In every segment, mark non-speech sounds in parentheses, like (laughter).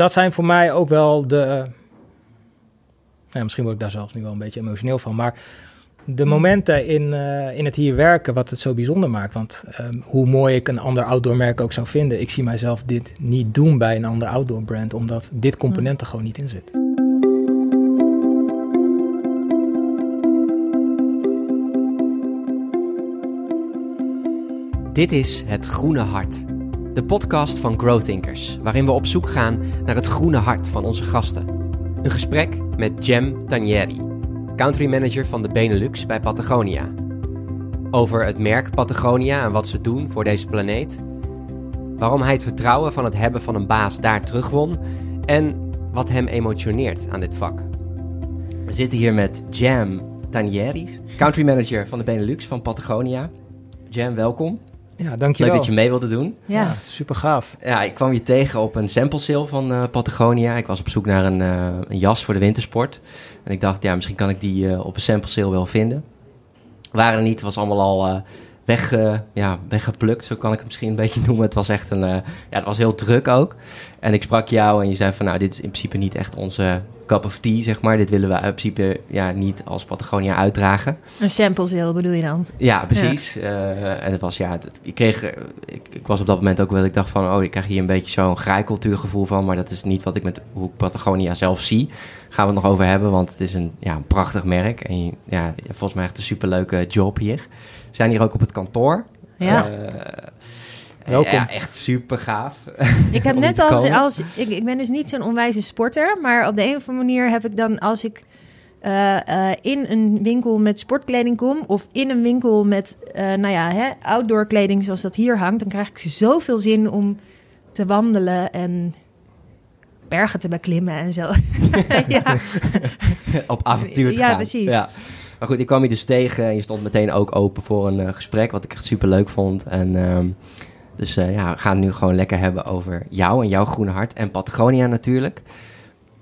dat zijn voor mij ook wel de... nou, misschien word ik daar zelfs nu wel een beetje emotioneel van, maar de momenten in, eh, in het hier werken, wat het zo bijzonder maakt. Want ehm, hoe mooi ik een ander outdoor merk ook zou vinden, ik zie mijzelf dit niet doen bij een ander outdoor brand, omdat dit component er gewoon niet in zit. Dit is Het Groene Hart, de podcast van Growthinkers, waarin we op zoek gaan naar het groene hart van onze gasten. Een gesprek met Jem Tanieri, country manager van de Benelux bij Patagonia. Over het merk Patagonia en wat ze doen voor deze planeet. Waarom hij het vertrouwen van het hebben van een baas daar terugwon en wat hem emotioneert aan dit vak. We zitten hier met Jam Tanieri, country manager van de Benelux van Patagonia. Jam, welkom. Ja, dankjewel. Leuk dat je mee wilde doen. Ja, super gaaf. Ja, ik kwam je tegen op een sample sale van eh, Patagonia. Ik was op zoek naar een, eh, een, jas voor de wintersport. En ik dacht, ja, misschien kan ik die uh, op een sample sale wel vinden. Waren er niet, het was allemaal al weg, ja, weggeplukt, zo kan ik het misschien een beetje (laughs) noemen. Het was echt een, ja, het was heel druk ook. En ik sprak jou en je zei van, nou, dit is in principe niet echt onze cup of tea, zeg maar. Dit willen we in principe ja, niet als Patagonia uitdragen. Een sample sale bedoel je dan? Ja, precies. Ja. en het was, ja, het, ik kreeg, ik, ik, was op dat moment ook wel, ik dacht van, oh, ik krijg hier een beetje zo'n graaikultuurgevoel van, maar dat is niet wat ik met hoe ik Patagonia zelf zie. Gaan we het nog over hebben, want het is een, ja, een prachtig merk en ja, volgens mij echt een superleuke job hier. We zijn hier ook op het kantoor. Ja. Uh, Welkom. Ja, echt super gaaf. (laughs) Ik heb (laughs) net als, als ik, ik ben dus niet zo'n onwijze sporter, maar op de een of andere manier heb ik dan als ik uh, uh, in een winkel met sportkleding kom of in een winkel met, uh, nou ja, hè, outdoor kleding zoals dat hier hangt, dan krijg ik zoveel zin om te wandelen en bergen te beklimmen en zo. (laughs) ja. Op avontuur te ja, gaan. Precies. Ja, Maar goed, ik kwam je dus tegen en je stond meteen ook open voor een gesprek, wat ik echt super leuk vond. En um, dus uh, ja, we gaan het nu gewoon lekker hebben over jou en jouw groene hart en Patagonia natuurlijk.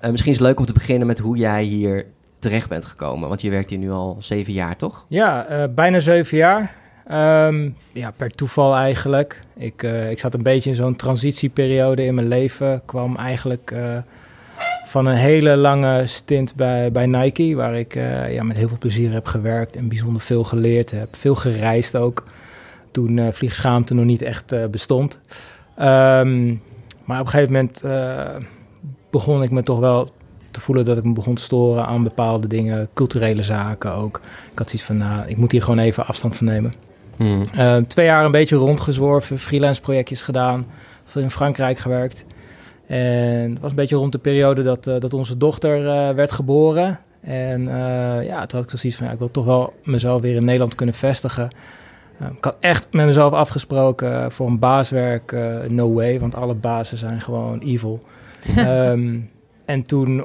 Uh, misschien is het leuk om te beginnen met hoe jij hier terecht bent gekomen. Want je werkt hier nu al zeven jaar, toch? Ja, bijna zeven jaar. Um, ja, per toeval eigenlijk. Ik, ik zat een beetje in zo'n transitieperiode in mijn leven. Kwam eigenlijk van een hele lange stint bij, bij Nike, waar ik ja, met heel veel plezier heb gewerkt en bijzonder veel geleerd heb. Veel gereisd ook toen uh, vliegschaamte nog niet echt uh, bestond. Um, maar op een gegeven moment begon ik me toch wel te voelen dat ik me begon te storen aan bepaalde dingen, culturele zaken ook. Ik had zoiets van, nou, ik moet hier gewoon even afstand van nemen. Hmm. Uh, twee jaar een beetje rondgezworven, freelance projectjes gedaan, veel in Frankrijk gewerkt. En het was een beetje rond de periode dat, uh, dat onze dochter uh, werd geboren. En ja, toen had ik zoiets van, ja, ik wil toch wel mezelf weer in Nederland kunnen vestigen. Ik had echt met mezelf afgesproken voor een baaswerk, no way, want alle bazen zijn gewoon evil. (laughs) um, en toen,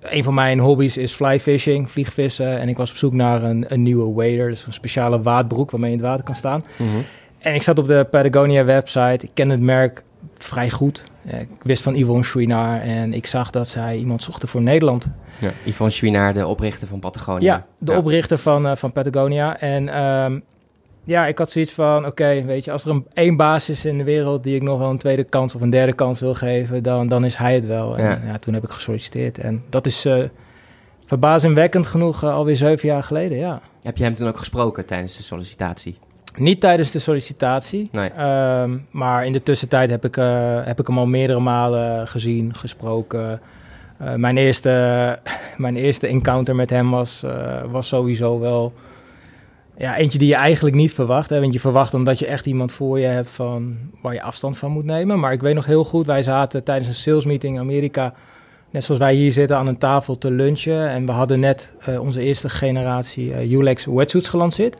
een van mijn hobby's is fly fishing, vliegvissen. En ik was op zoek naar een, een nieuwe wader, dus een speciale waadbroek waarmee je in het water kan staan. Mm -hmm. En ik zat op de Patagonia website, ik ken het merk vrij goed. Ik wist van Yvonne Chouinard en ik zag dat zij iemand zochten voor Nederland. Ja, Yvonne Chouinard, de oprichter van Patagonia. Ja, de ja. oprichter van, van Patagonia. En um, ja, ik had zoiets van, oké, okay, weet je, als er een, één baas is in de wereld die ik nog wel een tweede kans of een derde kans wil geven, dan, dan is hij het wel. En Ja. ja, toen heb ik gesolliciteerd. En dat is uh, verbazingwekkend genoeg uh, alweer zeven jaar geleden, ja. Heb je hem toen ook gesproken tijdens de sollicitatie? Niet tijdens de sollicitatie, Nee. um, maar in de tussentijd heb ik, uh, heb ik hem al meerdere malen gezien, gesproken. Uh, mijn, eerste, (laughs) mijn eerste encounter met hem was, uh, was sowieso wel ja, eentje die je eigenlijk niet verwacht. Hè? Want je verwacht dan dat je echt iemand voor je hebt van, waar je afstand van moet nemen. Maar ik weet nog heel goed, wij zaten tijdens een sales meeting in Amerika... net zoals wij hier zitten aan een tafel te lunchen. En we hadden net onze eerste generatie Ulex wetsuits gelanceerd.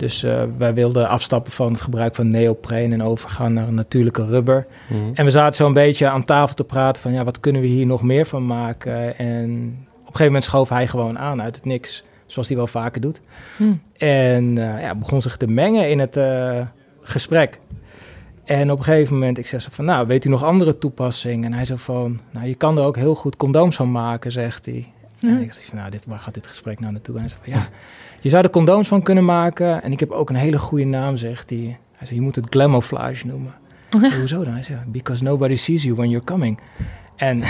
Dus uh, wij wilden afstappen van het gebruik van neopreen en overgaan naar een natuurlijke rubber. Mhm. En we zaten zo een beetje aan tafel te praten van ja, wat kunnen we hier nog meer van maken? En op een gegeven moment schoof hij gewoon aan uit het niks, zoals hij wel vaker doet. Hmm. En uh, ja, begon zich te mengen in het uh, gesprek. En op een gegeven moment, ik zeg zo van, nou, weet u nog andere toepassingen? En hij zo van, nou, je kan er ook heel goed condooms van maken, zegt hij. En ik zeg van, nou, dit, waar gaat dit gesprek nou naartoe? En hij zei van, ja, je zou er condooms van kunnen maken. En ik heb ook een hele goede naam, zegt hij. Hij zei, je moet het glamouflage noemen. Zei, (laughs) Hoezo dan? Hij zei, because nobody sees you when you're coming. En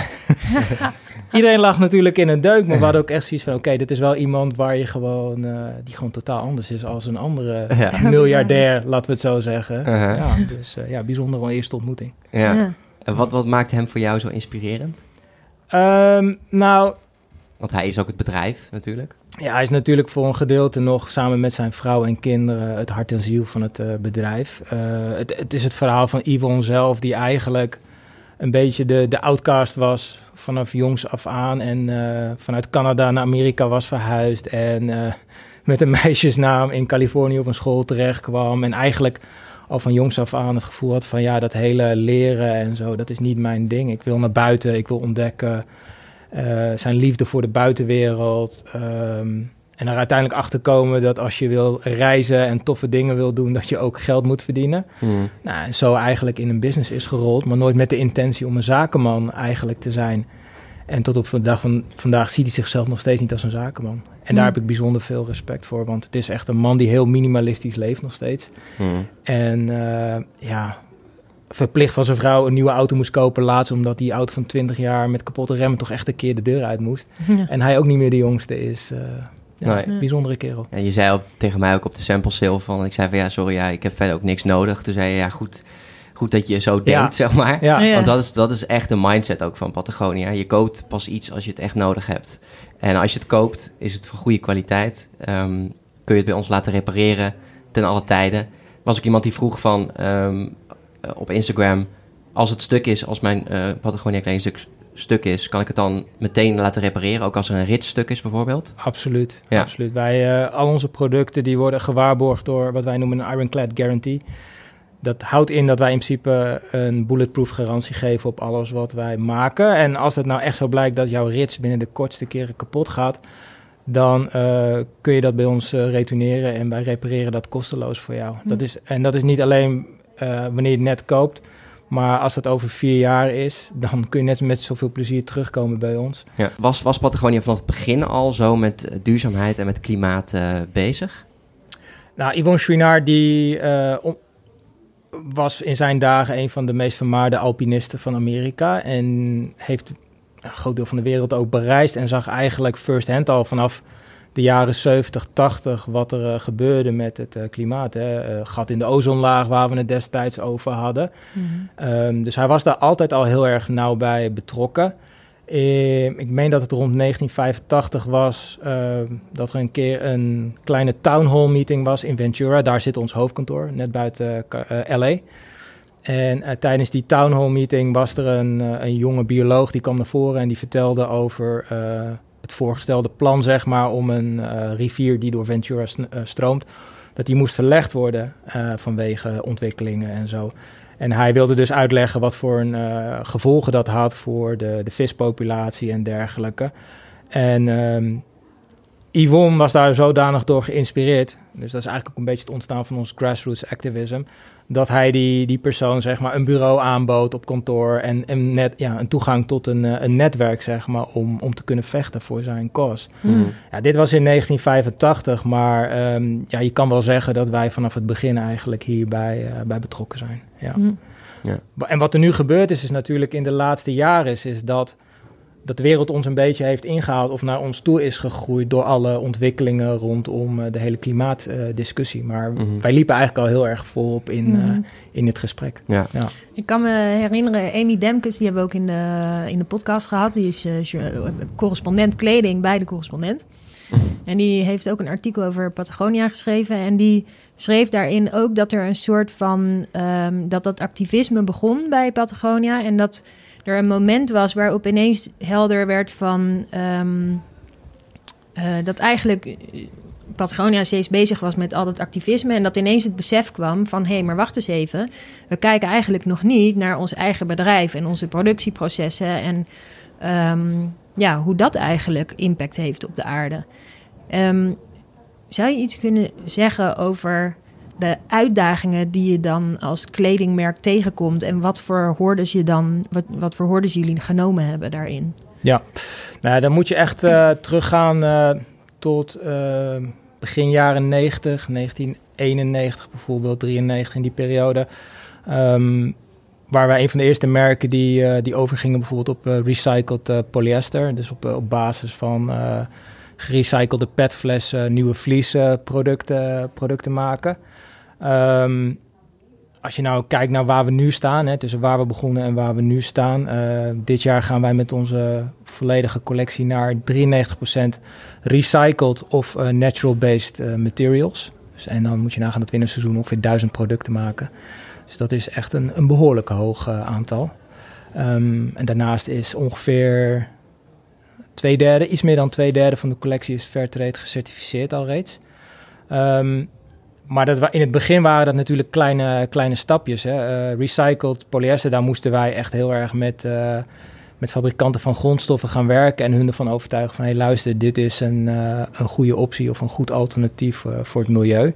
(laughs) iedereen lag natuurlijk in een deuk, maar we hadden ook echt zoiets van... oké, dit is wel iemand waar je gewoon, uh, die gewoon totaal anders is als een andere miljardair, laten we het zo zeggen. Uh-huh. Ja, dus uh, ja, bijzondere eerste ontmoeting. Ja. En wat, wat maakt hem voor jou zo inspirerend? Um, nou... Want hij is ook het bedrijf natuurlijk. Ja, hij is natuurlijk voor een gedeelte nog samen met zijn vrouw en kinderen het hart en ziel van het uh, bedrijf. Uh, het, het, is het verhaal van Yvonne zelf, die eigenlijk een beetje de, de outcast was vanaf jongs af aan. En uh, vanuit Canada naar Amerika was verhuisd. En (laughs) met een meisjesnaam in Californië op een school terecht kwam. En eigenlijk al van jongs af aan het gevoel had van ja, dat hele leren en zo, dat is niet mijn ding. Ik wil naar buiten, ik wil ontdekken. Uh, zijn liefde voor de buitenwereld. Um, en er uiteindelijk achter komen dat als je wil reizen en toffe dingen wil doen, dat je ook geld moet verdienen. Hmm. Nou, en zo eigenlijk in een business is gerold, maar nooit met de intentie om een zakenman eigenlijk te zijn. En tot op de dag van vandaag ziet hij zichzelf nog steeds niet als een zakenman. En daar hmm. heb ik bijzonder veel respect voor, want het is echt een man die heel minimalistisch leeft nog steeds. Hmm. En uh, ja, verplicht van zijn vrouw een nieuwe auto moest kopen laatst, omdat die auto van 20 jaar met kapotte remmen toch echt een keer de deur uit moest. En hij ook niet meer de jongste is. Uh, ja, nee. bijzondere kerel. En je zei tegen mij ook op de sample sale van, ik zei van ja, sorry, ja, ik heb verder ook niks nodig. Toen zei je, ja, goed, goed dat je zo denkt, zeg maar. Ja. Want dat is, dat is echt een mindset ook van Patagonia. Je koopt pas iets als je het echt nodig hebt. En als je het koopt, is het van goede kwaliteit. Um, kun je het bij ons laten repareren ten alle tijden. Was ook iemand die vroeg van um, op Instagram... als het stuk is, als mijn uh, Patagonia kledingstuk stuk is... kan ik het dan meteen laten repareren? Ook als er een ritstuk is bijvoorbeeld? Absoluut, ja. absoluut. Wij, uh, al onze producten die worden gewaarborgd door wat wij noemen een Ironclad Guarantee dat houdt in dat wij in principe een bulletproof garantie geven op alles wat wij maken. En als het nou echt zo blijkt dat jouw rits binnen de kortste keren kapot gaat, dan uh, kun je dat bij ons uh, retourneren en wij repareren dat kosteloos voor jou. Dat hm. is, en dat is niet alleen wanneer je het net koopt, maar als het over vier jaar is, dan kun je net met zoveel plezier terugkomen bij ons. Ja. Was, was Patagonia vanaf het begin al zo met duurzaamheid en met klimaat bezig? Nou, Yvonne Chouinard, die was in zijn dagen een van de meest vermaarde alpinisten van Amerika. En heeft een groot deel van de wereld ook bereisd. En zag eigenlijk first-hand al vanaf de jaren 70, 80 wat er uh, gebeurde met het uh, klimaat. Hè. Uh, gat in de ozonlaag waar we het destijds over hadden. Mm -hmm. um, dus hij was daar altijd al heel erg nauw bij betrokken. Ehm, ik meen dat het rond 1985 was ehm, dat er een keer een kleine town hall meeting was in Ventura. Daar zit ons hoofdkantoor, net buiten LA. En tijdens die town hall meeting was er een, een jonge bioloog die kwam naar voren en die vertelde over het voorgestelde plan, zeg maar, om een rivier die door Ventura stroomt, dat die moest verlegd worden vanwege ontwikkelingen en zo. En hij wilde dus uitleggen wat voor een, gevolgen dat had voor de, de vispopulatie en dergelijke. En um, Yvonne was daar zodanig door geïnspireerd. Dus dat is eigenlijk ook een beetje het ontstaan van ons grassroots activism. Dat hij die, die persoon zeg maar, een bureau aanbood op kantoor. En, en net, ja, een toegang tot een, eh, een netwerk zeg maar, om, om te kunnen vechten voor zijn cause. Hmm. Ja, dit was in 1985, maar um, ja, je kan wel zeggen dat wij vanaf het begin eigenlijk hierbij uh, bij betrokken zijn. Ja. Hmm. Ja. En wat er nu gebeurd is, is natuurlijk in de laatste jaren is, is dat dat de wereld ons een beetje heeft ingehaald of naar ons toe is gegroeid door alle ontwikkelingen rondom uh, de hele klimaatdiscussie. Uh, maar mhm. wij liepen eigenlijk al heel erg volop in, uh, in dit gesprek. Ja. ja. Ik kan me herinneren, Amy Demkes, die hebben we ook in de, in de podcast gehad. Die is correspondent kleding bij de correspondent. Mhm. En die heeft ook een artikel over Patagonia geschreven. En die schreef daarin ook dat er een soort van um, dat dat activisme begon bij Patagonia. En dat er een moment was waarop ineens helder werd van um, uh, dat eigenlijk eh, Patagonia steeds bezig was met al dat activisme. En dat ineens het besef kwam van hé, hey, maar wacht eens even. We kijken eigenlijk nog niet naar ons eigen bedrijf en onze productieprocessen. En um, ja, hoe dat eigenlijk impact heeft op de aarde. Um, zou je iets kunnen zeggen over de uitdagingen die je dan als kledingmerk tegenkomt en wat voor hordes je dan, wat, wat voor hordes jullie genomen hebben daarin? Ja, nou, dan moet je echt uh, teruggaan uh, tot uh, begin jaren 90, 1991 bijvoorbeeld, 93 in die periode. Um, waar wij een van de eerste merken die, die overgingen bijvoorbeeld op recycled polyester. Dus op, op basis van gerecyclede petflessen, nieuwe vliesproducten producten maken. Um, als je nou kijkt naar waar we nu staan, hè, tussen waar we begonnen en waar we nu staan. Uh, dit jaar gaan wij met onze volledige collectie naar 93% recycled of uh, natural-based uh, materials. Dus, en dan moet je nagaan dat we in een seizoen ongeveer 1000 producten maken. Dus dat is echt een, een behoorlijk hoog aantal. Um, en daarnaast is ongeveer twee derde, iets meer dan twee derde van de collectie is Fairtrade gecertificeerd al reeds. Um, maar dat, in het begin waren dat natuurlijk kleine, kleine stapjes. Hè. Uh, recycled polyester, daar moesten wij echt heel erg met, uh, met fabrikanten van grondstoffen gaan werken. En hun ervan overtuigen van, hé hey, luister, dit is een, uh, een goede optie of een goed alternatief voor het milieu.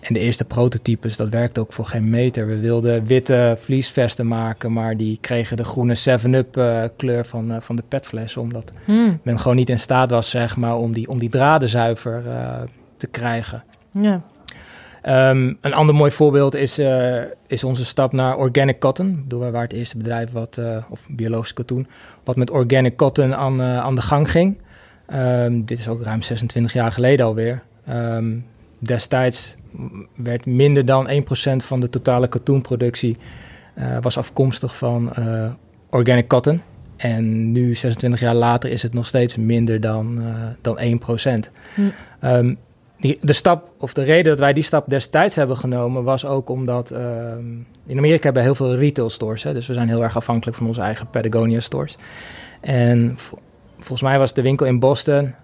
En de eerste prototypes, dat werkte ook voor geen meter. We wilden witte vliesvesten maken, maar die kregen de groene 7-up kleur van, van de petfles. Omdat hmm. men gewoon niet in staat was, zeg maar, om die, om die draden zuiver te krijgen. Ja. Um, een ander mooi voorbeeld is, uh, is onze stap naar organic cotton. Door waar het eerste bedrijf, wat, uh, of biologisch katoen, wat met organic cotton aan, uh, aan de gang ging. Um, dit is ook ruim 26 jaar geleden alweer. Um, destijds werd minder dan 1% van de totale katoenproductie was afkomstig van organic cotton. En nu, 26 jaar later, is het nog steeds minder dan, dan 1%. De stap, of de reden dat wij die stap destijds hebben genomen, was ook omdat ehm, in Amerika hebben we heel veel retail stores. Hè, dus we zijn heel erg afhankelijk van onze eigen Patagonia stores. En volgens mij was de winkel in Boston.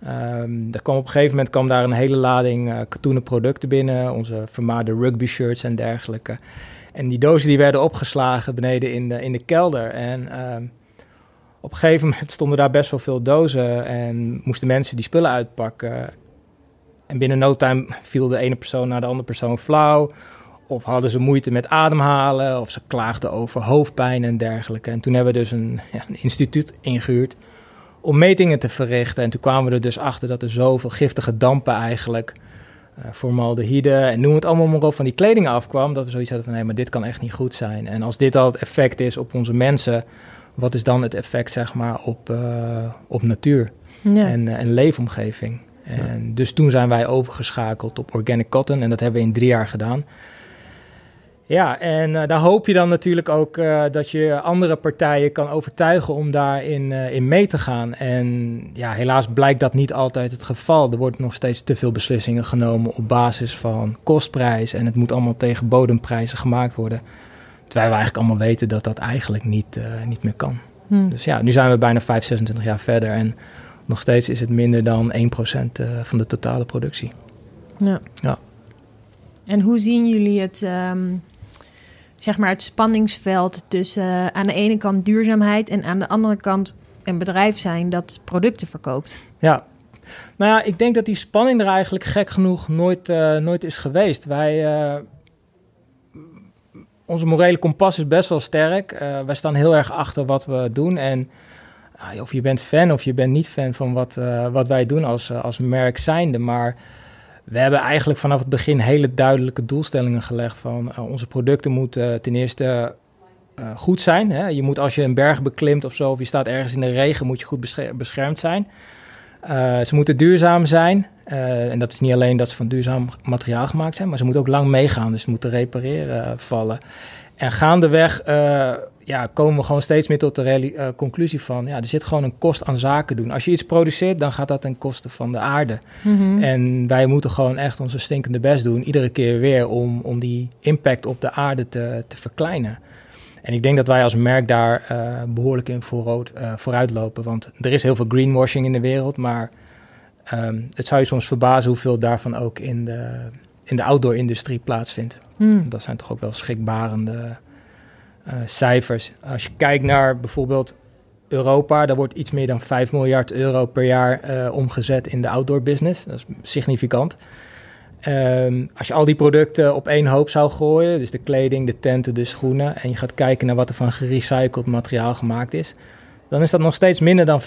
Er kwam op een gegeven moment kwam daar een hele lading uh, katoenen producten binnen. Onze vermaarde rugby shirts en dergelijke. En die dozen die werden opgeslagen beneden in de, in de kelder. En ehm, op een gegeven moment stonden daar best wel veel dozen en moesten mensen die spullen uitpakken. En binnen no time viel de ene persoon naar de andere persoon flauw. Of hadden ze moeite met ademhalen. Of ze klaagden over hoofdpijn en dergelijke. En toen hebben we dus een, ja, een instituut ingehuurd om metingen te verrichten. En toen kwamen we er dus achter dat er zoveel giftige dampen eigenlijk... Uh, formaldehyde en noem het allemaal maar op van die kleding afkwam. Dat we zoiets hadden van, hé, maar dit kan echt niet goed zijn. En als dit al het effect is op onze mensen... wat is dan het effect, zeg maar, op, uh, op natuur ja. en, uh, en leefomgeving? En dus toen zijn wij overgeschakeld op organic cotton en dat hebben we in drie jaar gedaan. Ja, en uh, daar hoop je dan natuurlijk ook uh, dat je andere partijen kan overtuigen om daarin uh, in mee te gaan. En ja, helaas blijkt dat niet altijd het geval. Er wordt nog steeds te veel beslissingen genomen op basis van kostprijs. En het moet allemaal tegen bodemprijzen gemaakt worden. Terwijl we eigenlijk allemaal weten dat dat eigenlijk niet, niet meer kan. Hmm. Dus ja, nu zijn we bijna 5, 26 jaar verder. En nog steeds is het minder dan 1% uh, van de totale productie. Ja. ja. En hoe zien jullie het, um, zeg maar het spanningsveld tussen uh, aan de ene kant duurzaamheid en aan de andere kant een bedrijf zijn dat producten verkoopt? Ja, nou ja, ik denk dat die spanning er eigenlijk gek genoeg nooit, uh, nooit is geweest. Wij, uh, onze morele kompas is best wel sterk. Wij staan heel erg achter wat we doen en of je bent fan of je bent niet fan van wat, uh, wat wij doen als, uh, als merk zijnde. Maar we hebben eigenlijk vanaf het begin hele duidelijke doelstellingen gelegd van uh, onze producten moeten ten eerste goed zijn. Hè? Je moet als je een berg beklimt of zo, of je staat ergens in de regen, moet je goed beschermd zijn. ze moeten duurzaam zijn. en dat is niet alleen dat ze van duurzaam materiaal gemaakt zijn, maar ze moeten ook lang meegaan. Dus ze moeten repareren vallen. En gaandeweg ja, komen we gewoon steeds meer tot de uh, conclusie van... ja, er zit gewoon een kost aan zaken doen. Als je iets produceert, dan gaat dat ten koste van de aarde. Mhm. En wij moeten gewoon echt onze stinkende best doen... iedere keer weer om, om die impact op de aarde te, te verkleinen. En ik denk dat wij als merk daar uh, behoorlijk in vooruit, uh, vooruitlopen. Want er is heel veel greenwashing in de wereld... maar um, het zou je soms verbazen hoeveel daarvan ook in de, in de outdoor-industrie plaatsvindt. Mm. Dat zijn toch ook wel schrikbarende uh, cijfers. Als je kijkt naar bijvoorbeeld Europa, daar wordt iets meer dan 5 miljard euro per jaar uh, omgezet in de outdoor business. Dat is significant. Um, als je al die producten op één hoop zou gooien, dus de kleding, de tenten, de schoenen, en je gaat kijken naar wat er van gerecycled materiaal gemaakt is, dan is dat nog steeds minder dan 5%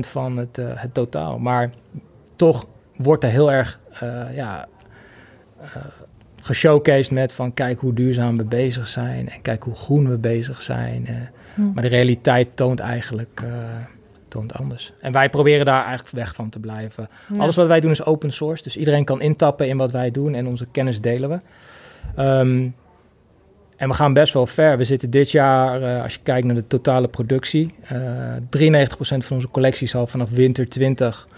van het, uh, het totaal. Maar toch wordt er heel erg ja, geshowcased met van kijk hoe duurzaam we bezig zijn en kijk hoe groen we bezig zijn. Hm. Maar de realiteit toont eigenlijk toont anders. En wij proberen daar eigenlijk weg van te blijven. Alles wat wij doen is open source, dus iedereen kan intappen in wat wij doen en onze kennis delen we. Ehm, en we gaan best wel ver. We zitten dit jaar, uh, als je kijkt naar de totale productie, uh, eh, 93% van onze collectie zal vanaf winter 20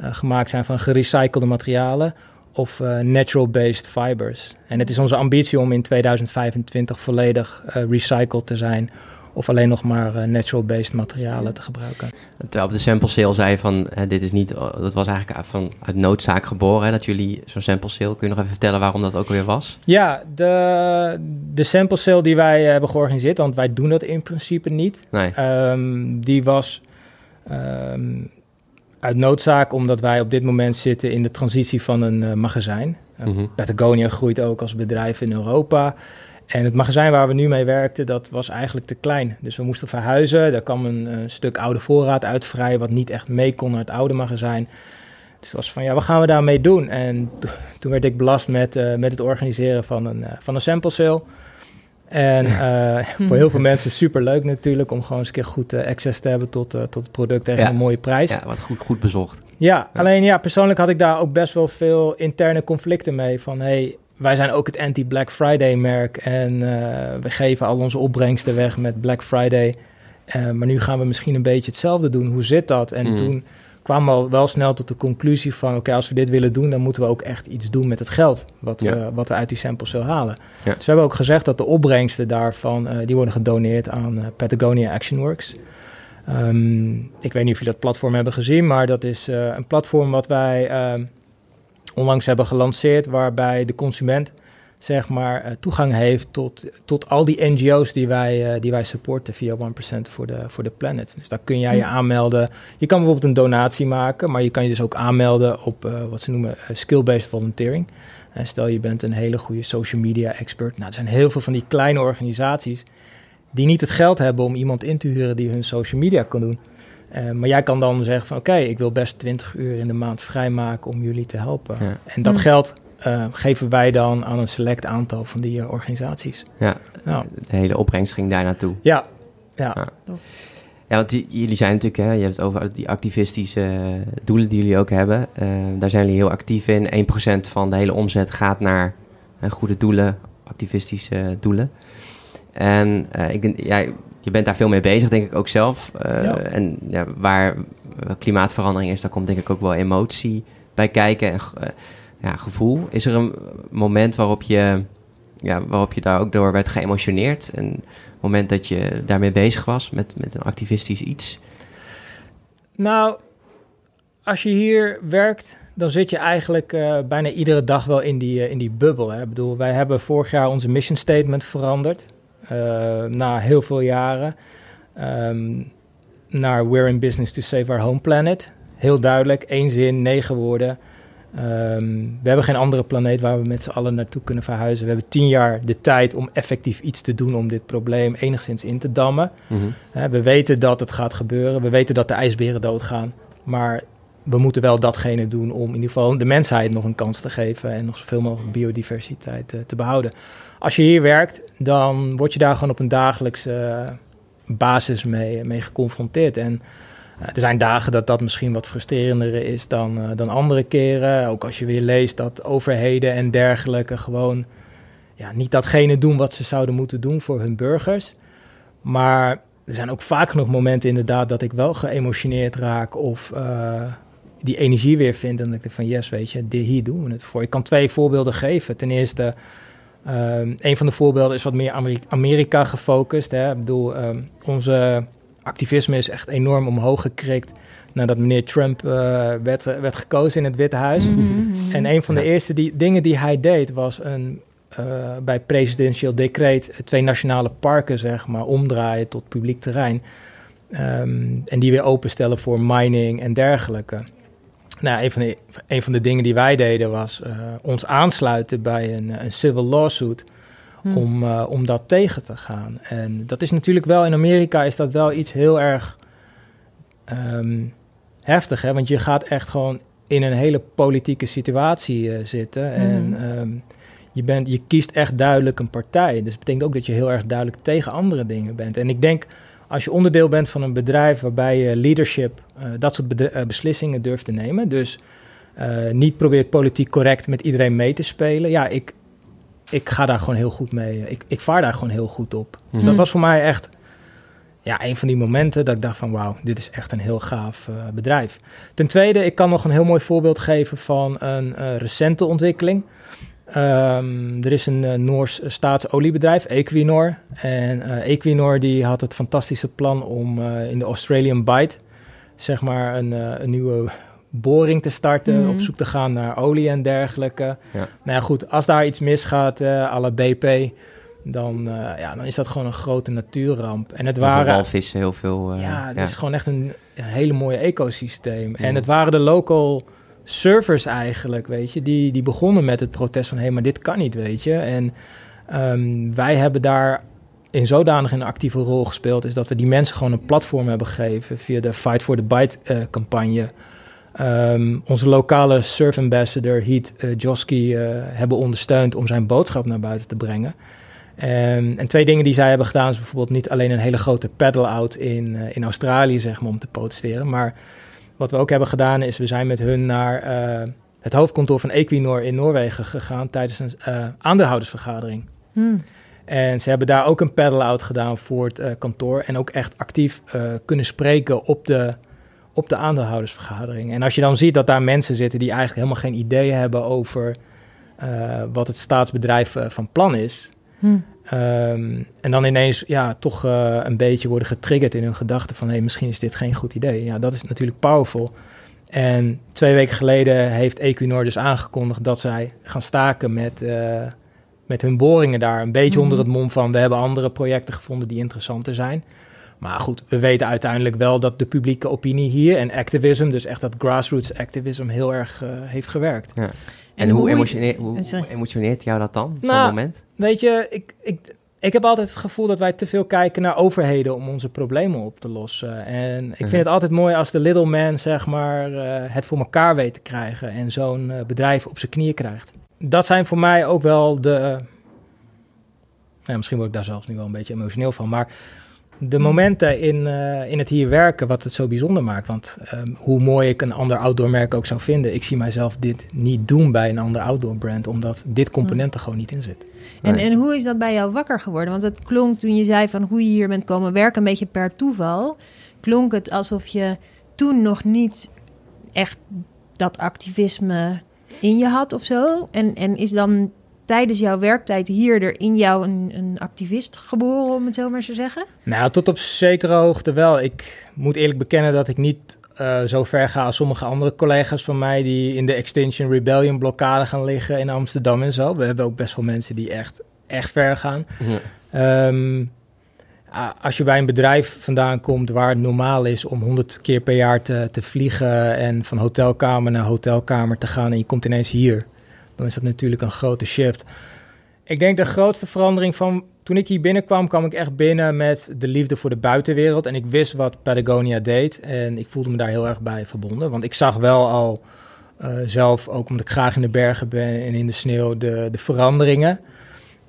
uh, eh, gemaakt zijn van gerecyclede materialen of natural-based fibers. En het is onze ambitie om in 2025 volledig recycled te zijn of alleen nog maar uh, natural-based materialen te gebruiken. Terwijl op de sample sale zei van, uh, dit is niet, dat was eigenlijk van, uit noodzaak geboren, hè, dat jullie zo'n sample sale, kun je nog even vertellen waarom dat ook weer was? Ja, de, de sample sale die wij hebben georganiseerd, want wij doen dat in principe niet, nee. um, die was um, uit noodzaak omdat wij op dit moment zitten in de transitie van een magazijn. Mm -hmm. Patagonia groeit ook als bedrijf in Europa. En het magazijn waar we nu mee werkten, dat was eigenlijk te klein. Dus we moesten verhuizen. Daar kwam een, een stuk oude voorraad uit vrij, wat niet echt mee kon naar het oude magazijn. Dus het was van, ja, wat gaan we daarmee doen? En toen werd ik belast met, uh, met het organiseren van een, van een sample sale. En uh, (laughs) voor heel veel mensen super leuk natuurlijk om gewoon eens een keer goed access te hebben tot, tot het product tegen ja. een mooie prijs. Ja, wat goed, goed bezocht. Ja, ja, alleen ja, persoonlijk had ik daar ook best wel veel interne conflicten mee. Van hey, wij zijn ook het anti-Black Friday merk en we geven al onze opbrengsten weg met Black Friday. Maar nu gaan we misschien een beetje hetzelfde doen. Hoe zit dat? En mm. toen kwamen we wel snel tot de conclusie van... oké, als we dit willen doen, dan moeten we ook echt iets doen met het geld... wat, ja. we, wat we uit die samples zullen halen. Ja. Dus we hebben ook gezegd dat de opbrengsten daarvan... Uh, die worden gedoneerd aan Patagonia Action Works. Um, ik weet niet of jullie dat platform hebben gezien... maar dat is een platform wat wij ehm, onlangs hebben gelanceerd, waarbij de consument zeg maar uh, toegang heeft tot, tot al die NGO's die wij, uh, die wij supporten via 1% voor de, voor de planet. Dus daar kun jij je aanmelden. Je kan bijvoorbeeld een donatie maken, maar je kan je dus ook aanmelden op uh, wat ze noemen skill-based volunteering. En stel je bent een hele goede social media expert. Nou, er zijn heel veel van die kleine organisaties die niet het geld hebben om iemand in te huren die hun social media kan doen. Uh, maar jij kan dan zeggen van oké, ik wil best 20 uur in de maand vrijmaken om jullie te helpen. Ja. En dat geld uh, geven wij dan aan een select aantal van die uh, organisaties. Ja, nou. de hele opbrengst ging daar naartoe. Ja, ja. ja. ja want die, jullie zijn natuurlijk, hè, je hebt het over die activistische doelen die jullie ook hebben. daar zijn jullie heel actief in. 1% van de hele omzet gaat naar goede doelen, activistische doelen. En ik, ja, je bent daar veel mee bezig, denk ik ook zelf. En ja, waar klimaatverandering is, daar komt denk ik ook wel emotie bij kijken en gevoel. Is er een moment waarop je, ja, waarop je daar ook door werd geëmotioneerd? Een moment dat je daarmee bezig was met, met een activistisch iets? Nou, als je hier werkt, dan zit je eigenlijk uh, bijna iedere dag wel in die, in die bubbel. Hè? Ik bedoel, wij hebben vorig jaar onze mission statement veranderd. Uh, na heel veel jaren um, naar We're in Business to Save Our Home Planet. Heel duidelijk, één zin, negen woorden. Um, we hebben geen andere planeet waar we met z'n allen naartoe kunnen verhuizen. We hebben tien jaar de tijd om effectief iets te doen om dit probleem enigszins in te dammen. Mm -hmm. uh, we weten dat het gaat gebeuren. We weten dat de ijsberen doodgaan. Maar we moeten wel datgene doen om in ieder geval de mensheid nog een kans te geven en nog zoveel mogelijk biodiversiteit uh, te behouden als je hier werkt, dan word je daar gewoon op een dagelijkse eh, basis mee, mee geconfronteerd. En er zijn dagen dat dat misschien wat frustrerender is dan, uh, dan andere keren. Ook als je weer leest dat overheden en dergelijke gewoon ja, niet datgene doen wat ze zouden moeten doen voor hun burgers. Maar er zijn ook vaak genoeg momenten inderdaad dat ik wel geëmotioneerd raak of die energie weer vind. En dat ik denk van yes, weet je, hier doen we het voor. Ik kan twee voorbeelden geven. Ten eerste Um, een van de voorbeelden is wat meer Amerika gefocust. Hè. Ik bedoel, um, onze activisme is echt enorm omhoog gekrikt nadat meneer Trump uh, werd, werd gekozen in het Witte Huis. Mm -hmm. En een van de eerste die, dingen die hij deed was een, uh, bij presidentieel decreet twee nationale parken zeg maar, omdraaien tot publiek terrein. Um, en die weer openstellen voor mining en dergelijke. Nou, een van, de, een van de dingen die wij deden was uh, ons aansluiten bij een, een civil lawsuit hmm. om, uh, om dat tegen te gaan. En dat is natuurlijk wel, in Amerika is dat wel iets heel erg um, heftig, hè? want je gaat echt gewoon in een hele politieke situatie uh, zitten. Hmm. En um, je, bent, je kiest echt duidelijk een partij. Dus dat betekent ook dat je heel erg duidelijk tegen andere dingen bent. En ik denk, als je onderdeel bent van een bedrijf waarbij je leadership uh, dat soort beslissingen durft te nemen, dus uh, niet probeert politiek correct met iedereen mee te spelen, ja, ik, ik ga daar gewoon heel goed mee. Ik, ik vaar daar gewoon heel goed op. Dus dat was voor mij echt ja, een van die momenten dat ik dacht van wauw, dit is echt een heel gaaf uh, bedrijf. Ten tweede, ik kan nog een heel mooi voorbeeld geven van een uh, recente ontwikkeling. Um, er is een uh, Noors staatsoliebedrijf, Equinor. En Equinor die had het fantastische plan om in de Australian Bight, zeg maar, een, een nieuwe boring te starten, mm. op zoek te gaan naar olie en dergelijke. Ja. Nou ja, goed, als daar iets misgaat, uh, à la BP, dan, uh, ja, dan is dat gewoon een grote natuurramp. En het waren... Walvissen heel veel... Uh, ja, het is gewoon echt een, een, hele mooie ecosysteem. En het waren de local surfers eigenlijk, weet je, die, die begonnen met het protest van... hé, hey, maar dit kan niet, weet je. En um, wij hebben daar in zodanig een actieve rol gespeeld... is dat we die mensen gewoon een platform hebben gegeven... via de Fight for the Bite-campagne... Um, onze lokale surf ambassador Heat uh, Joski uh, hebben ondersteund om zijn boodschap naar buiten te brengen. Um, en twee dingen die zij hebben gedaan is bijvoorbeeld niet alleen een hele grote paddle-out in, uh, in Australië, zeg maar, om te protesteren. Maar wat we ook hebben gedaan is, we zijn met hun naar het hoofdkantoor van Equinor in Noorwegen gegaan tijdens een aandeelhoudersvergadering. Hmm. En ze hebben daar ook een paddle-out gedaan voor het kantoor en ook echt actief kunnen spreken op de op de aandeelhoudersvergadering. En als je dan ziet dat daar mensen zitten die eigenlijk helemaal geen idee hebben over uh, wat het staatsbedrijf uh, van plan is. Hm. Um, en dan ineens ja, toch uh, een beetje worden getriggerd in hun gedachten van hé, hey, misschien is dit geen goed idee. Ja, dat is natuurlijk powerful. En twee weken geleden heeft Equinor dus aangekondigd dat zij gaan staken met, met hun boringen daar. Een beetje hm. onder het mom van we hebben andere projecten gevonden die interessanter zijn. Maar goed, we weten uiteindelijk wel dat de publieke opinie hier en activism, dus echt dat grassroots activism, heel erg uh, heeft gewerkt. Ja. En, en, hoe, hoe, emotioneert, hoe, hoe, emotioneert jou dat dan, zo'n nou, moment? Weet je, ik, ik, ik heb altijd het gevoel dat wij te veel kijken naar overheden om onze problemen op te lossen. En ik vind het altijd mooi als de little man, zeg maar, uh, het voor elkaar weet te krijgen en zo'n uh, bedrijf op zijn knieën krijgt. Dat zijn voor mij ook wel de... Nou, misschien word ik daar zelfs nu wel een beetje emotioneel van, maar de momenten in, uh, in het hier werken, wat het zo bijzonder maakt. Want um, hoe mooi ik een ander outdoor merk ook zou vinden, ik zie mijzelf dit niet doen bij een ander outdoor brand, omdat dit component er gewoon niet in zit. En, en hoe is dat bij jou wakker geworden? Want het klonk toen je zei van hoe je hier bent komen werken, een beetje per toeval, klonk het alsof je toen nog niet echt dat activisme in je had of zo. En, en is dan tijdens jouw werktijd hier er in jou een, een activist geboren, om het zo maar te zeggen? Nou, tot op zekere hoogte wel. Ik moet eerlijk bekennen dat ik niet uh, zo ver ga als sommige andere collega's van mij die in de Extinction Rebellion blokkade gaan liggen in Amsterdam en zo. We hebben ook best wel mensen die echt, echt ver gaan. Ja. Um, als je bij een bedrijf vandaan komt waar het normaal is om 100 keer per jaar te, te vliegen en van hotelkamer naar hotelkamer te gaan en je komt ineens hier dan is dat natuurlijk een grote shift. Ik denk de grootste verandering van toen ik hier binnenkwam, kwam ik echt binnen met de liefde voor de buitenwereld. En ik wist wat Patagonia deed. En ik voelde me daar heel erg bij verbonden. Want ik zag wel al uh, zelf, ook omdat ik graag in de bergen ben en in de sneeuw, de, de veranderingen.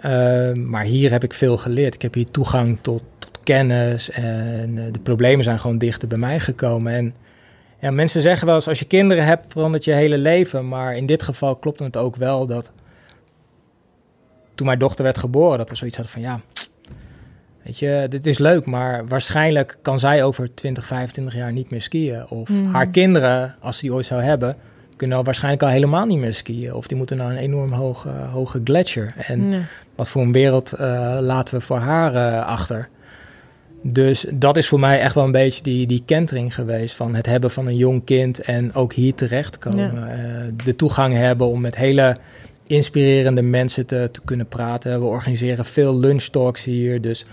Uh, maar hier heb ik veel geleerd. Ik heb hier toegang tot, tot kennis. En uh, de problemen zijn gewoon dichter bij mij gekomen. En ja, mensen zeggen wel eens, als je kinderen hebt, verandert je hele leven. Maar in dit geval klopt het ook wel dat toen mijn dochter werd geboren, dat we zoiets hadden van ja, weet je, dit is leuk, maar waarschijnlijk kan zij over 20, 25 jaar niet meer skiën. Of mm. haar kinderen, als ze die ooit zou hebben, kunnen al waarschijnlijk al helemaal niet meer skiën. Of die moeten naar een enorm hoge, hoge gletsjer. En wat voor een wereld uh, laten we voor haar uh, achter? Dus dat is voor mij echt wel een beetje die, die kentering geweest van het hebben van een jong kind en ook hier terechtkomen. Ja. Uh, de toegang hebben om met hele inspirerende mensen te, te kunnen praten. We organiseren veel lunchtalks hier, dus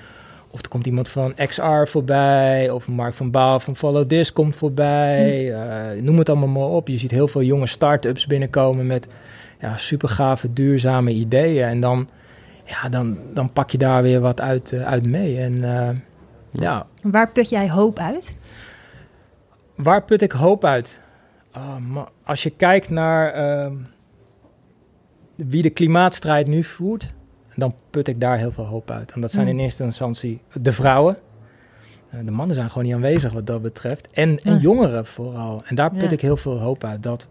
of er komt iemand van XR voorbij, of Mark van Baal van Follow This komt voorbij. Hm. Uh, noem het allemaal maar op. Je ziet heel veel jonge start-ups binnenkomen met ja, super gave, duurzame ideeën. En dan, ja, dan, dan pak je daar weer wat uit, uh, uit mee. En ja. Waar put jij hoop uit? Waar put ik hoop uit? Oh, als je kijkt naar uh, wie de klimaatstrijd nu voert, dan put ik daar heel veel hoop uit. En dat zijn mm. in eerste instantie de vrouwen. Eh, de mannen zijn gewoon niet aanwezig wat dat betreft. En, en jongeren vooral. En daar put ik heel veel hoop uit. Dat,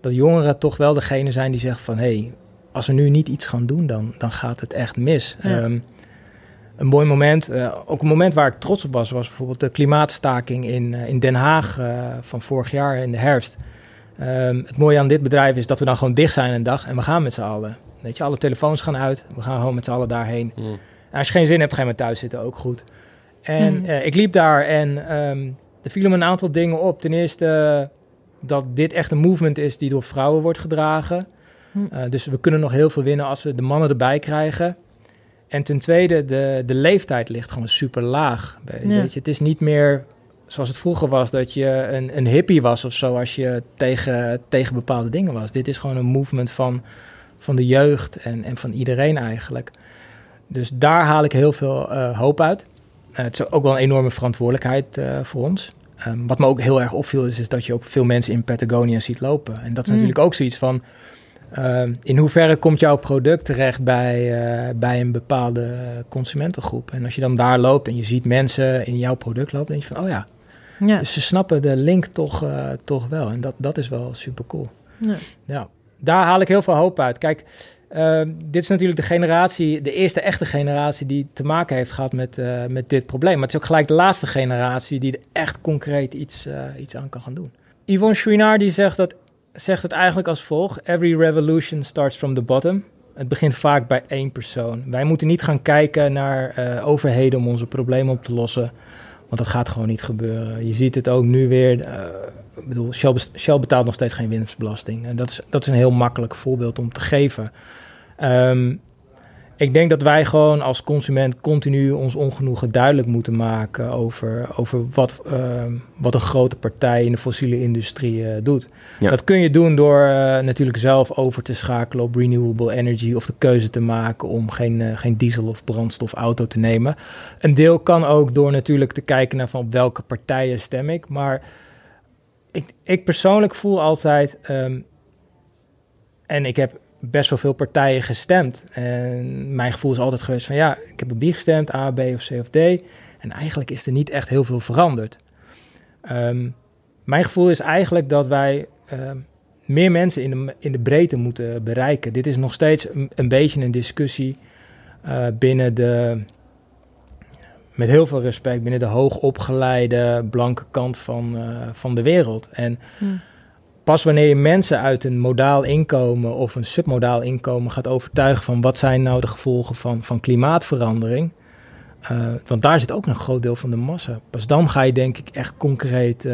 dat jongeren toch wel degene zijn die zeggen van... hé, hey, als we nu niet iets gaan doen, dan, dan gaat het echt mis. Ehm, een mooi moment, uh, ook een moment waar ik trots op was... was bijvoorbeeld de klimaatstaking in, uh, in Den Haag van vorig jaar in de herfst. Um, het mooie aan dit bedrijf is dat we dan gewoon dicht zijn een dag... en we gaan met z'n allen. Weet je, alle telefoons gaan uit. We gaan gewoon met z'n allen daarheen. Mm. als je geen zin hebt, ga je maar thuis zitten, ook goed. En hmm. eh, ik liep daar en um, er vielen me een aantal dingen op. Ten eerste dat dit echt een movement is die door vrouwen wordt gedragen. Hmm. Eh, dus we kunnen nog heel veel winnen als we de mannen erbij krijgen. En ten tweede, de, de leeftijd ligt gewoon super laag. Weet je, het is niet meer zoals het vroeger was, dat je een, een hippie was of zo als je tegen, tegen bepaalde dingen was. Dit is gewoon een movement van, van de jeugd en, en van iedereen eigenlijk. Dus daar haal ik heel veel uh, hoop uit. Eh, het is ook wel een enorme verantwoordelijkheid uh, voor ons. Um, wat me ook heel erg opviel is, is dat je ook veel mensen in Patagonia ziet lopen. En dat is mm. natuurlijk ook zoiets van... Uh, in hoeverre komt jouw product terecht bij, uh, bij een bepaalde consumentengroep? En als je dan daar loopt en je ziet mensen in jouw product lopen, denk je van, oh ja. ja. Dus ze snappen de link toch, uh, toch wel. En dat, dat is wel super cool. Ja. ja. Daar haal ik heel veel hoop uit. Kijk, dit is natuurlijk de generatie, de eerste echte generatie die te maken heeft gehad met, met dit probleem. Maar het is ook gelijk de laatste generatie die er echt concreet iets, iets aan kan gaan doen. Yvonne Chouinard die zegt, dat, zegt het eigenlijk als volgt. Every revolution starts from the bottom. Het begint vaak bij één persoon. Wij moeten niet gaan kijken naar uh, overheden om onze problemen op te lossen. Want dat gaat gewoon niet gebeuren. Je ziet het ook nu weer. ik bedoel, Shell, betaalt nog steeds geen winstbelasting. En dat is, dat is een heel makkelijk voorbeeld om te geven. Um, ik denk dat wij gewoon als consument continu ons ongenoegen duidelijk moeten maken over, over wat, uh, wat een grote partij in de fossiele industrie uh, doet. Ja. Dat kun je doen door uh, natuurlijk zelf over te schakelen op renewable energy of de keuze te maken om geen, uh, geen diesel of brandstofauto te nemen. Een deel kan ook door natuurlijk te kijken naar van op welke partijen stem ik. Maar ik, ik persoonlijk voel altijd, um, en ik heb best wel veel partijen gestemd. En mijn gevoel is altijd geweest van ja, ik heb op die gestemd, A, B of C of D. En eigenlijk is er niet echt heel veel veranderd. Um, mijn gevoel is eigenlijk dat wij um, meer mensen in de, in de breedte moeten bereiken. Dit is nog steeds een, beetje een discussie uh, binnen de, met heel veel respect, binnen de hoogopgeleide blanke kant van, uh, van de wereld. En hmm pas wanneer je mensen uit een modaal inkomen of een submodaal inkomen gaat overtuigen van wat zijn nou de gevolgen van, van klimaatverandering. Uh, want daar zit ook een groot deel van de massa. Pas dan ga je denk ik echt concreet uh,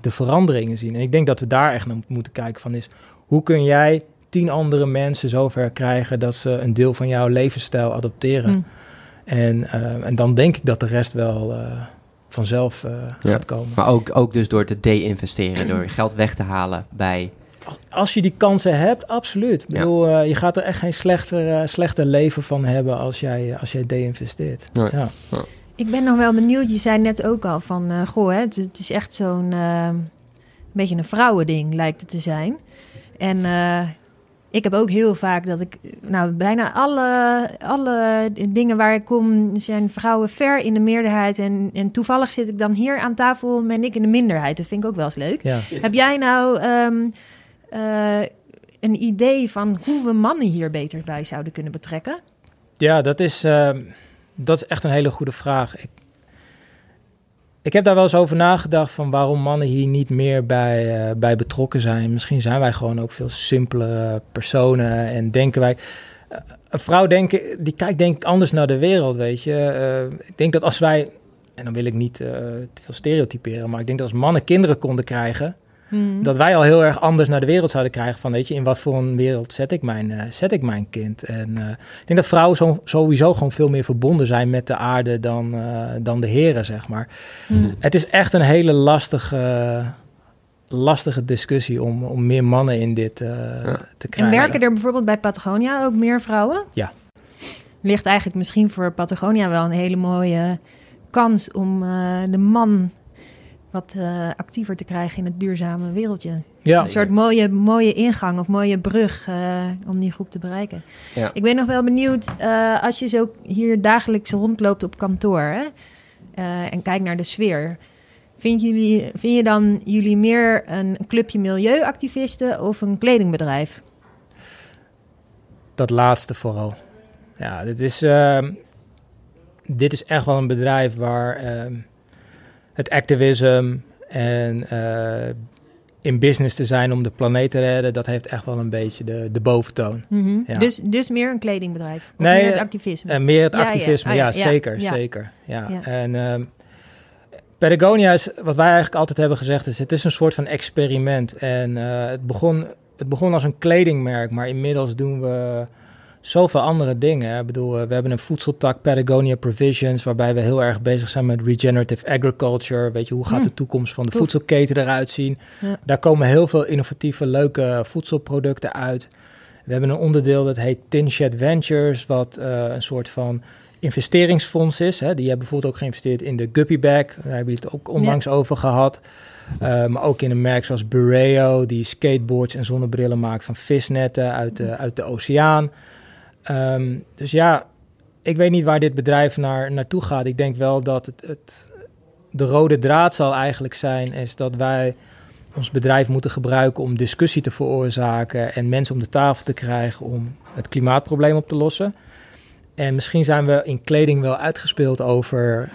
de veranderingen zien. En ik denk dat we daar echt naar moeten kijken van is, hoe kun jij tien andere mensen zover krijgen dat ze een deel van jouw levensstijl adopteren. Mm. En, uh, en dan denk ik dat de rest wel, vanzelf uh, gaat komen. Maar ook, ook dus door te de-investeren, door geld weg te halen bij... Als, je die kansen hebt, absoluut. Ik bedoel, uh, je gaat er echt geen slechter, uh, slechter leven van hebben als jij, als jij de-investeert. Ja. Ik ben nog wel benieuwd, je zei net ook al van, goh, hè, het, het, is echt zo'n beetje een vrouwending lijkt het te zijn. En ik heb ook heel vaak dat ik, nou, bijna alle, alle dingen waar ik kom, zijn vrouwen ver in de meerderheid. En, en toevallig zit ik dan hier aan tafel, ben ik in de minderheid. Dat vind ik ook wel eens leuk. Heb jij nou um, uh, een idee van hoe we mannen hier beter bij zouden kunnen betrekken? Ja, dat is, uh, dat is echt een hele goede vraag. Ik, ik heb daar wel eens over nagedacht van waarom mannen hier niet meer bij, uh, bij betrokken zijn. Misschien zijn wij gewoon ook veel simpelere personen en denken wij... Uh, een vrouw denk, die kijkt denk ik anders naar de wereld, weet je. Uh, ik denk dat als wij, en dan wil ik niet te veel stereotyperen... maar ik denk dat als mannen kinderen konden krijgen... Hmm. Dat wij al heel erg anders naar de wereld zouden krijgen. Van weet je, in wat voor een wereld zet ik mijn, uh, zet ik mijn kind? En uh, ik denk dat vrouwen zo, sowieso gewoon veel meer verbonden zijn met de aarde dan, uh, dan de heren, zeg maar. Hmm. Het is echt een hele lastige, lastige discussie om, om meer mannen in dit ja. te krijgen. En werken er bijvoorbeeld bij Patagonia ook meer vrouwen? Ja. Ligt eigenlijk misschien voor Patagonia wel een hele mooie kans om de man wat uh, actiever te krijgen in het duurzame wereldje. Ja. Een soort mooie, mooie ingang of mooie brug uh, om die groep te bereiken. Ja. Ik ben nog wel benieuwd, uh, als je zo hier dagelijks rondloopt op kantoor hè, en kijkt naar de sfeer. Vind, jullie, vind je dan jullie meer een clubje milieuactivisten of een kledingbedrijf? Dat laatste vooral. Ja, dit is, ehm, dit is echt wel een bedrijf waar ehm, het activisme en uh, in business te zijn om de planeet te redden, dat heeft echt wel een beetje de, de boventoon. Mhm. ja. dus, dus meer een kledingbedrijf? Of nee, meer het activisme? Uh, meer het activisme, ja, ja. Ah, ja zeker, zeker. Ja. En um, Patagonia is, wat wij eigenlijk altijd hebben gezegd, is het is een soort van experiment. En uh, het, begon, het begon als een kledingmerk, maar inmiddels doen we zoveel andere dingen. Ik bedoel, eh, we hebben een voedseltak Patagonia Provisions, waarbij we heel erg bezig zijn met regenerative agriculture. Weet je, hoe gaat hm. de toekomst van de voedselketen eruit zien? Daar komen heel veel innovatieve, leuke voedselproducten uit. We hebben een onderdeel dat heet Tinshed Ventures, wat uh, een soort van investeringsfonds is. Hè. Die hebben bijvoorbeeld ook geïnvesteerd in de Guppy Bag. Daar hebben we het ook onlangs over gehad. Uh, maar ook in een merk zoals Bureo, die skateboards en zonnebrillen maakt van visnetten uit de, uit de oceaan. Um, dus ja, ik weet niet waar dit bedrijf naar, naartoe gaat. Ik denk wel dat het, het, de rode draad zal eigenlijk zijn, is dat wij ons bedrijf moeten gebruiken om discussie te veroorzaken en mensen om de tafel te krijgen om het klimaatprobleem op te lossen. En misschien zijn we in kleding wel uitgespeeld over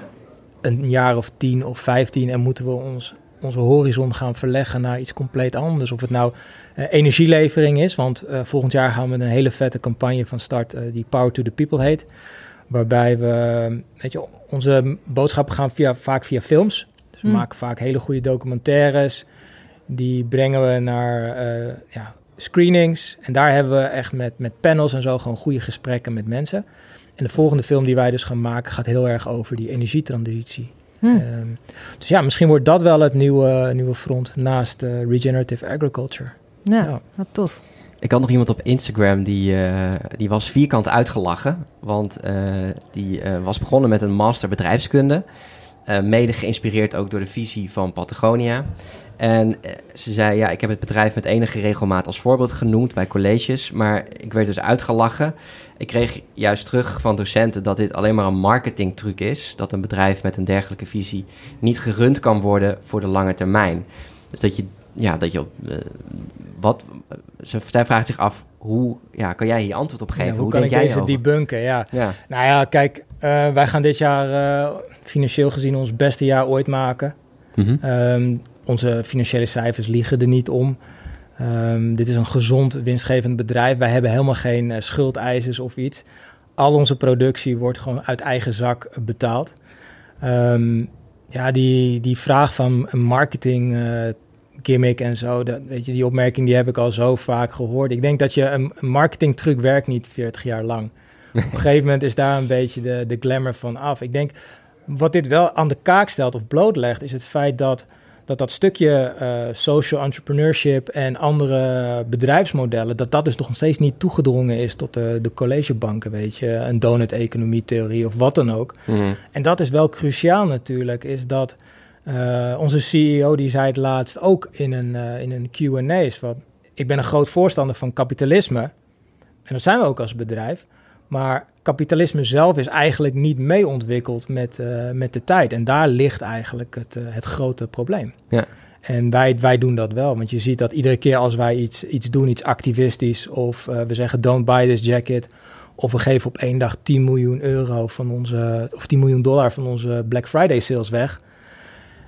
een jaar of tien of vijftien en moeten we ons onze horizon gaan verleggen naar iets compleet anders. Of het nou uh, energielevering is, want uh, volgend jaar gaan we een hele vette campagne van start uh, die Power to the People heet. Waarbij we, weet je, onze boodschappen gaan via, vaak via films. Dus we mm. maken vaak hele goede documentaires. Die brengen we naar ja, screenings. En daar hebben we echt met, met panels en zo gewoon goede gesprekken met mensen. En de volgende film die wij dus gaan maken gaat heel erg over die energietransitie. Hm. Ehm, dus ja, misschien wordt dat wel het nieuwe, nieuwe front naast uh, regenerative agriculture. Ja, wat tof. Ik had nog iemand op Instagram die, uh, die was vierkant uitgelachen. Want uh, die was begonnen met een master bedrijfskunde. mede geïnspireerd ook door de visie van Patagonia. En ze zei, ja, ik heb het bedrijf met enige regelmaat als voorbeeld genoemd bij colleges. Maar ik werd dus uitgelachen. Ik kreeg juist terug van docenten dat dit alleen maar een marketingtruc is. Dat een bedrijf met een dergelijke visie niet gerund kan worden voor de lange termijn. Dus dat je, ja, dat je, uh, wat, ze, zij vraagt zich af, hoe ja, kan jij hier antwoord op geven? hoe, hoe kan ik jij deze debunken? Ja. ja. Nou ja, kijk, uh, wij gaan dit jaar uh, financieel gezien ons beste jaar ooit maken. Mm -hmm. um, onze financiële cijfers liegen er niet om. Um, dit is een gezond, winstgevend bedrijf. Wij hebben helemaal geen uh, schuldeisers of iets. Al onze productie wordt gewoon uit eigen zak betaald. Um, ja, die, die vraag van een marketing uh, gimmick en zo, dat, weet je, die opmerking die heb ik al zo vaak gehoord. Ik denk dat je een, een marketingtruc werkt niet 40 jaar lang. (laughs) Op een gegeven moment is daar een beetje de, de glamour van af. Ik denk, wat dit wel aan de kaak stelt of blootlegt, is het feit dat dat dat stukje uh, social entrepreneurship en andere bedrijfsmodellen, dat dat dus nog steeds niet toegedrongen is tot de, de collegebanken, weet je, een donut-economie-theorie of wat dan ook. Mhm. En dat is wel cruciaal natuurlijk, is dat uh, onze CEO, die zei het laatst ook in een, uh, in een Q&A's, wat ik ben een groot voorstander van kapitalisme, en dat zijn we ook als bedrijf, maar kapitalisme zelf is eigenlijk niet mee ontwikkeld met, uh, met de tijd. En daar ligt eigenlijk het, uh, het grote probleem. Ja. En wij, wij doen dat wel, want je ziet dat iedere keer als wij iets, iets doen, iets activistisch, of uh, we zeggen don't buy this jacket, of we geven op één dag 10 miljoen euro van onze, of 10 miljoen dollar van onze Black Friday sales weg.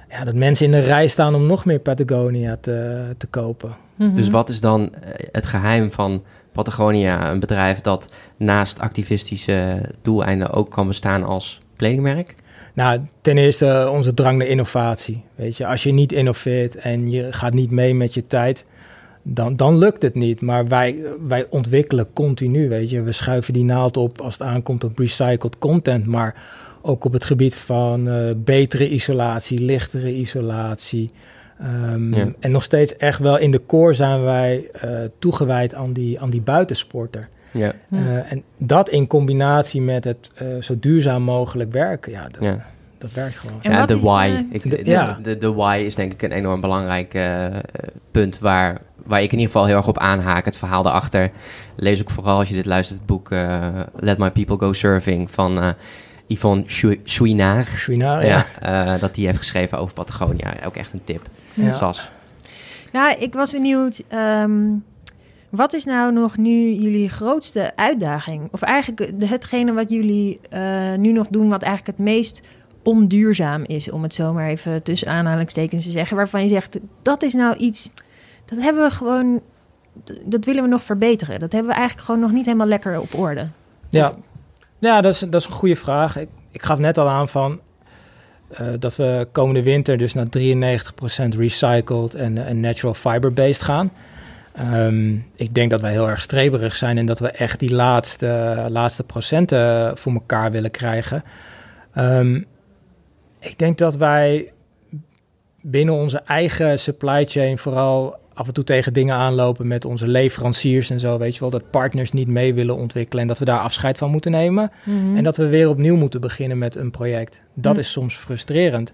Ja, dat mensen in de rij staan om nog meer Patagonia te, te kopen. Mm -hmm. Dus wat is dan het geheim van Patagonia een bedrijf dat naast activistische doeleinden ook kan bestaan als kledingmerk? Nou, ten eerste onze drang naar innovatie. Weet je, als je niet innoveert en je gaat niet mee met je tijd, dan, dan lukt het niet. Maar wij, wij ontwikkelen continu, weet je. We schuiven die naald op als het aankomt op recycled content, maar ook op het gebied van uh, betere isolatie, lichtere isolatie. Um, En nog steeds echt wel in de core zijn wij uh, toegewijd aan die, aan die buitensporter. Ja. Uh, en dat in combinatie met het uh, zo duurzaam mogelijk werken, ja, dat, dat werkt gewoon. ja, de why. Uh, ik, de, ja. de, de, why is denk ik een enorm belangrijk uh, punt waar, waar ik in ieder geval heel erg op aanhaak. Het verhaal daarachter. Lees ook vooral als je dit luistert het boek uh, Let My People Go Surfing van Yvonne Chouinard. Chouinard, ja. ja dat die heeft geschreven over Patagonia. Ook echt een tip. Ja. Sas. Ja, ik was benieuwd... Um, wat is nou nog nu jullie grootste uitdaging? Of eigenlijk hetgene wat jullie uh, nu nog doen, wat eigenlijk het meest onduurzaam is, om het zomaar even tussen aanhalingstekens te zeggen, waarvan je zegt, dat is nou iets, dat hebben we gewoon, dat willen we nog verbeteren. Dat hebben we eigenlijk gewoon nog niet helemaal lekker op orde. Ja, ja dat, is, dat is een goede vraag. Ik, ik gaf net al aan van, uh, dat we komende winter dus naar 93% recycled en, en natural fiber-based gaan. Um, ik denk dat wij heel erg streberig zijn en dat we echt die laatste, laatste procenten voor elkaar willen krijgen. Um, ik denk dat wij binnen onze eigen supply chain vooral af en toe tegen dingen aanlopen met onze leveranciers en zo. Weet je wel, dat partners niet mee willen ontwikkelen en dat we daar afscheid van moeten nemen. Mhm. En dat we weer opnieuw moeten beginnen met een project. Dat mhm. is soms frustrerend.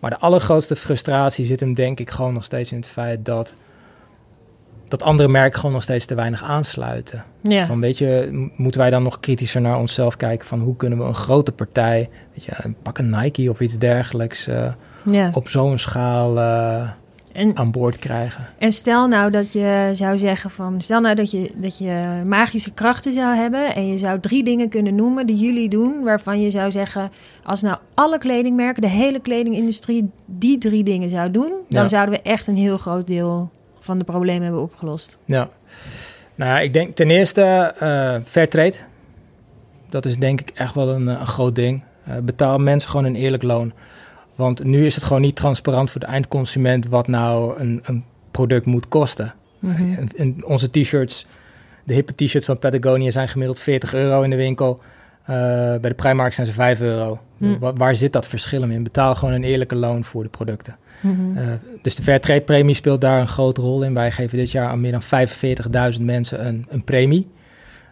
Maar de allergrootste frustratie zit hem denk ik gewoon nog steeds in het feit dat dat andere merken gewoon nog steeds te weinig aansluiten. Ja. Van weet je, moeten wij dan nog kritischer naar onszelf kijken van hoe kunnen we een grote partij, weet je, pak een Nike of iets dergelijks, uh, ja. op zo'n schaal uh, en, aan boord krijgen. En stel nou dat je zou zeggen van, stel nou dat je, dat je magische krachten zou hebben en je zou drie dingen kunnen noemen die jullie doen, waarvan je zou zeggen, als nou alle kledingmerken, de hele kledingindustrie die drie dingen zou doen, dan zouden we echt een heel groot deel van de problemen hebben opgelost? Ja, nou ja, ik denk ten eerste uh, fair trade. Dat is denk ik echt wel een, een groot ding. Uh, betaal mensen gewoon een eerlijk loon. Want nu is het gewoon niet transparant voor de eindconsument wat nou een, een product moet kosten. Mm onze t-shirts, de hippe t-shirts van Patagonia zijn gemiddeld 40 euro in de winkel. Uh, bij de Primark zijn ze 5 euro. Mm. Waar, waar, zit dat verschil in? Betaal gewoon een eerlijke loon voor de producten. Mhm. Eh, dus de Fairtrade premie speelt daar een grote rol in. Wij geven dit jaar aan meer dan 45.000 mensen een, een premie.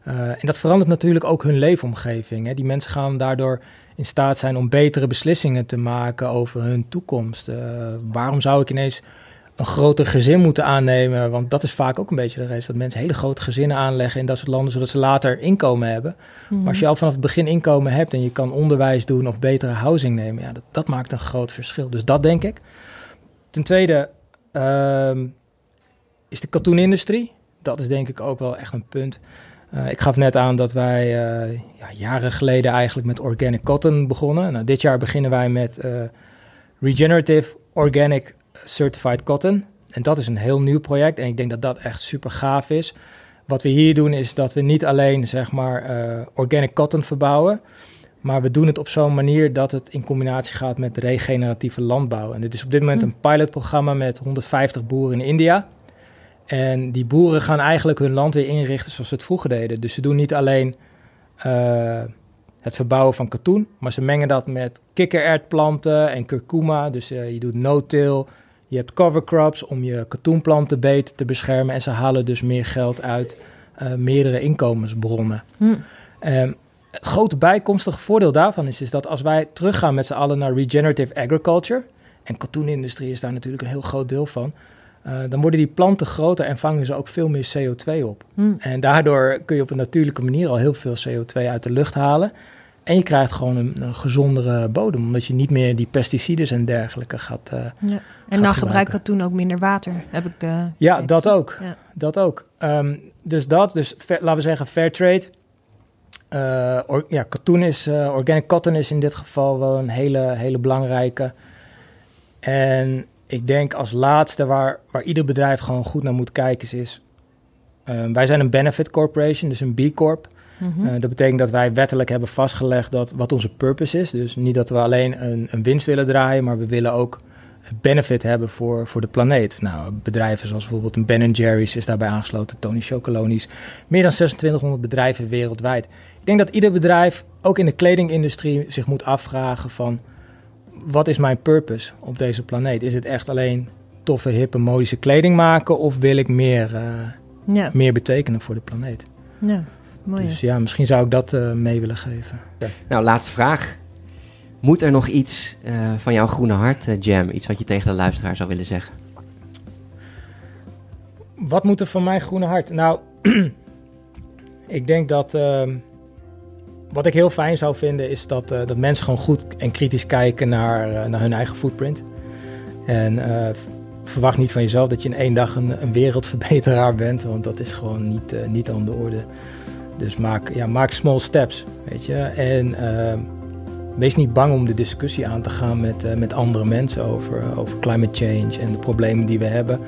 Uh, en dat verandert natuurlijk ook hun leefomgeving. Hè. Die mensen gaan daardoor in staat zijn om betere beslissingen te maken over hun toekomst. Uh, waarom zou ik ineens een groter gezin moeten aannemen? Want dat is vaak ook een beetje de reden dat mensen hele grote gezinnen aanleggen in dat soort landen, zodat ze later inkomen hebben. Maar als je al vanaf het begin inkomen hebt en je kan onderwijs doen of betere housing nemen, ja, dat, dat maakt een groot verschil. Dus dat denk ik. Ten tweede uh, is de katoenindustrie. Dat is denk ik ook wel echt een punt. Uh, ik gaf net aan dat wij uh, ja, jaren geleden eigenlijk met organic cotton begonnen. Nou, dit jaar beginnen wij met uh, Regenerative Organic Certified Cotton. En dat is een heel nieuw project en ik denk dat dat echt super gaaf is. Wat we hier doen is dat we niet alleen zeg maar organic cotton verbouwen, maar we doen het op zo'n manier dat het in combinatie gaat met regeneratieve landbouw. En dit is op dit moment hm. een pilotprogramma met 150 boeren in India. En die boeren gaan eigenlijk hun land weer inrichten zoals ze het vroeger deden. Dus ze doen niet alleen uh, het verbouwen van katoen, maar ze mengen dat met kikkerertplanten en curcuma. Dus uh, je doet no-till, je hebt cover crops om je katoenplanten beter te beschermen. En ze halen dus meer geld uit uh, meerdere inkomensbronnen. Hm. Um, het grote bijkomstige voordeel daarvan is, is dat als wij teruggaan met z'n allen naar regenerative agriculture, en katoenindustrie is daar natuurlijk een heel groot deel van, uh, dan worden die planten groter en vangen ze ook veel meer CO2 op. Hmm. En daardoor kun je op een natuurlijke manier al heel veel CO2 uit de lucht halen. En je krijgt gewoon een, een gezondere bodem, omdat je niet meer die pesticiden en dergelijke gaat. Uh, ja. En dan gebruikt katoen ook minder water, heb ik. Uh, ja, dat ook. Ja. Dat ook. Um, dus dat, dus laten we zeggen, fair trade ja, katoen is, organic cotton is in dit geval wel een hele, hele belangrijke. En ik denk als laatste waar, waar ieder bedrijf gewoon goed naar moet kijken is... Uh, wij zijn een benefit corporation, dus een B Corp. Mm -hmm. dat betekent dat wij wettelijk hebben vastgelegd dat, wat onze purpose is. Dus niet dat we alleen een, een winst willen draaien, maar we willen ook benefit hebben voor, voor de planeet. Nou, bedrijven zoals bijvoorbeeld een Ben Jerry's is daarbij aangesloten, Tony Chocolonies. Meer dan 2600 bedrijven wereldwijd. Ik denk dat ieder bedrijf, ook in de kledingindustrie, zich moet afvragen van... wat is mijn purpose op deze planeet? Is het echt alleen toffe, hippe, modische kleding maken... of wil ik meer, uh, ja. meer betekenen voor de planeet? Ja, mooi. Dus ja, misschien zou ik dat uh, mee willen geven. Nou, laatste vraag. Moet er nog iets van jouw groene hart, Jam, iets wat je tegen de luisteraar zou willen zeggen? Wat moet er van mijn groene hart? Nou, (clears throat) ik denk dat ehm, wat ik heel fijn zou vinden is dat, dat mensen gewoon goed en kritisch kijken naar, naar hun eigen footprint. En verwacht niet van jezelf dat je in één dag een, een wereldverbeteraar bent, want dat is gewoon niet, niet aan de orde. Dus maak, ja, maak small steps, weet je. En wees niet bang om de discussie aan te gaan met, met andere mensen over, over climate change en de problemen die we hebben.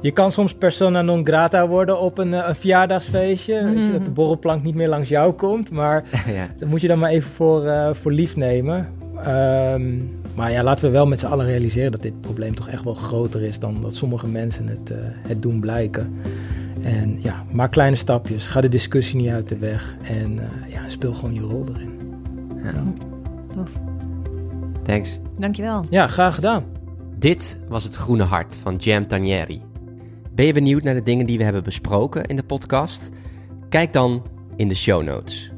Je kan soms persona non grata worden op een, een verjaardagsfeestje. Mm -hmm. weet je, dat de borrelplank niet meer langs jou komt. Maar (laughs) ja. dat moet je dan maar even voor, voor lief nemen. Um, maar ja, laten we wel met z'n allen realiseren dat dit probleem toch echt wel groter is dan dat sommige mensen het, uh, het doen blijken. En ja, maak kleine stapjes. Ga de discussie niet uit de weg. En uh, ja, speel gewoon je rol erin. Ja. Tof. Thanks. Dankjewel. Ja, graag gedaan. Dit was het Groene Hart van Jam Tanieri. Ben je benieuwd naar de dingen die we hebben besproken in de podcast? Kijk dan in de show notes.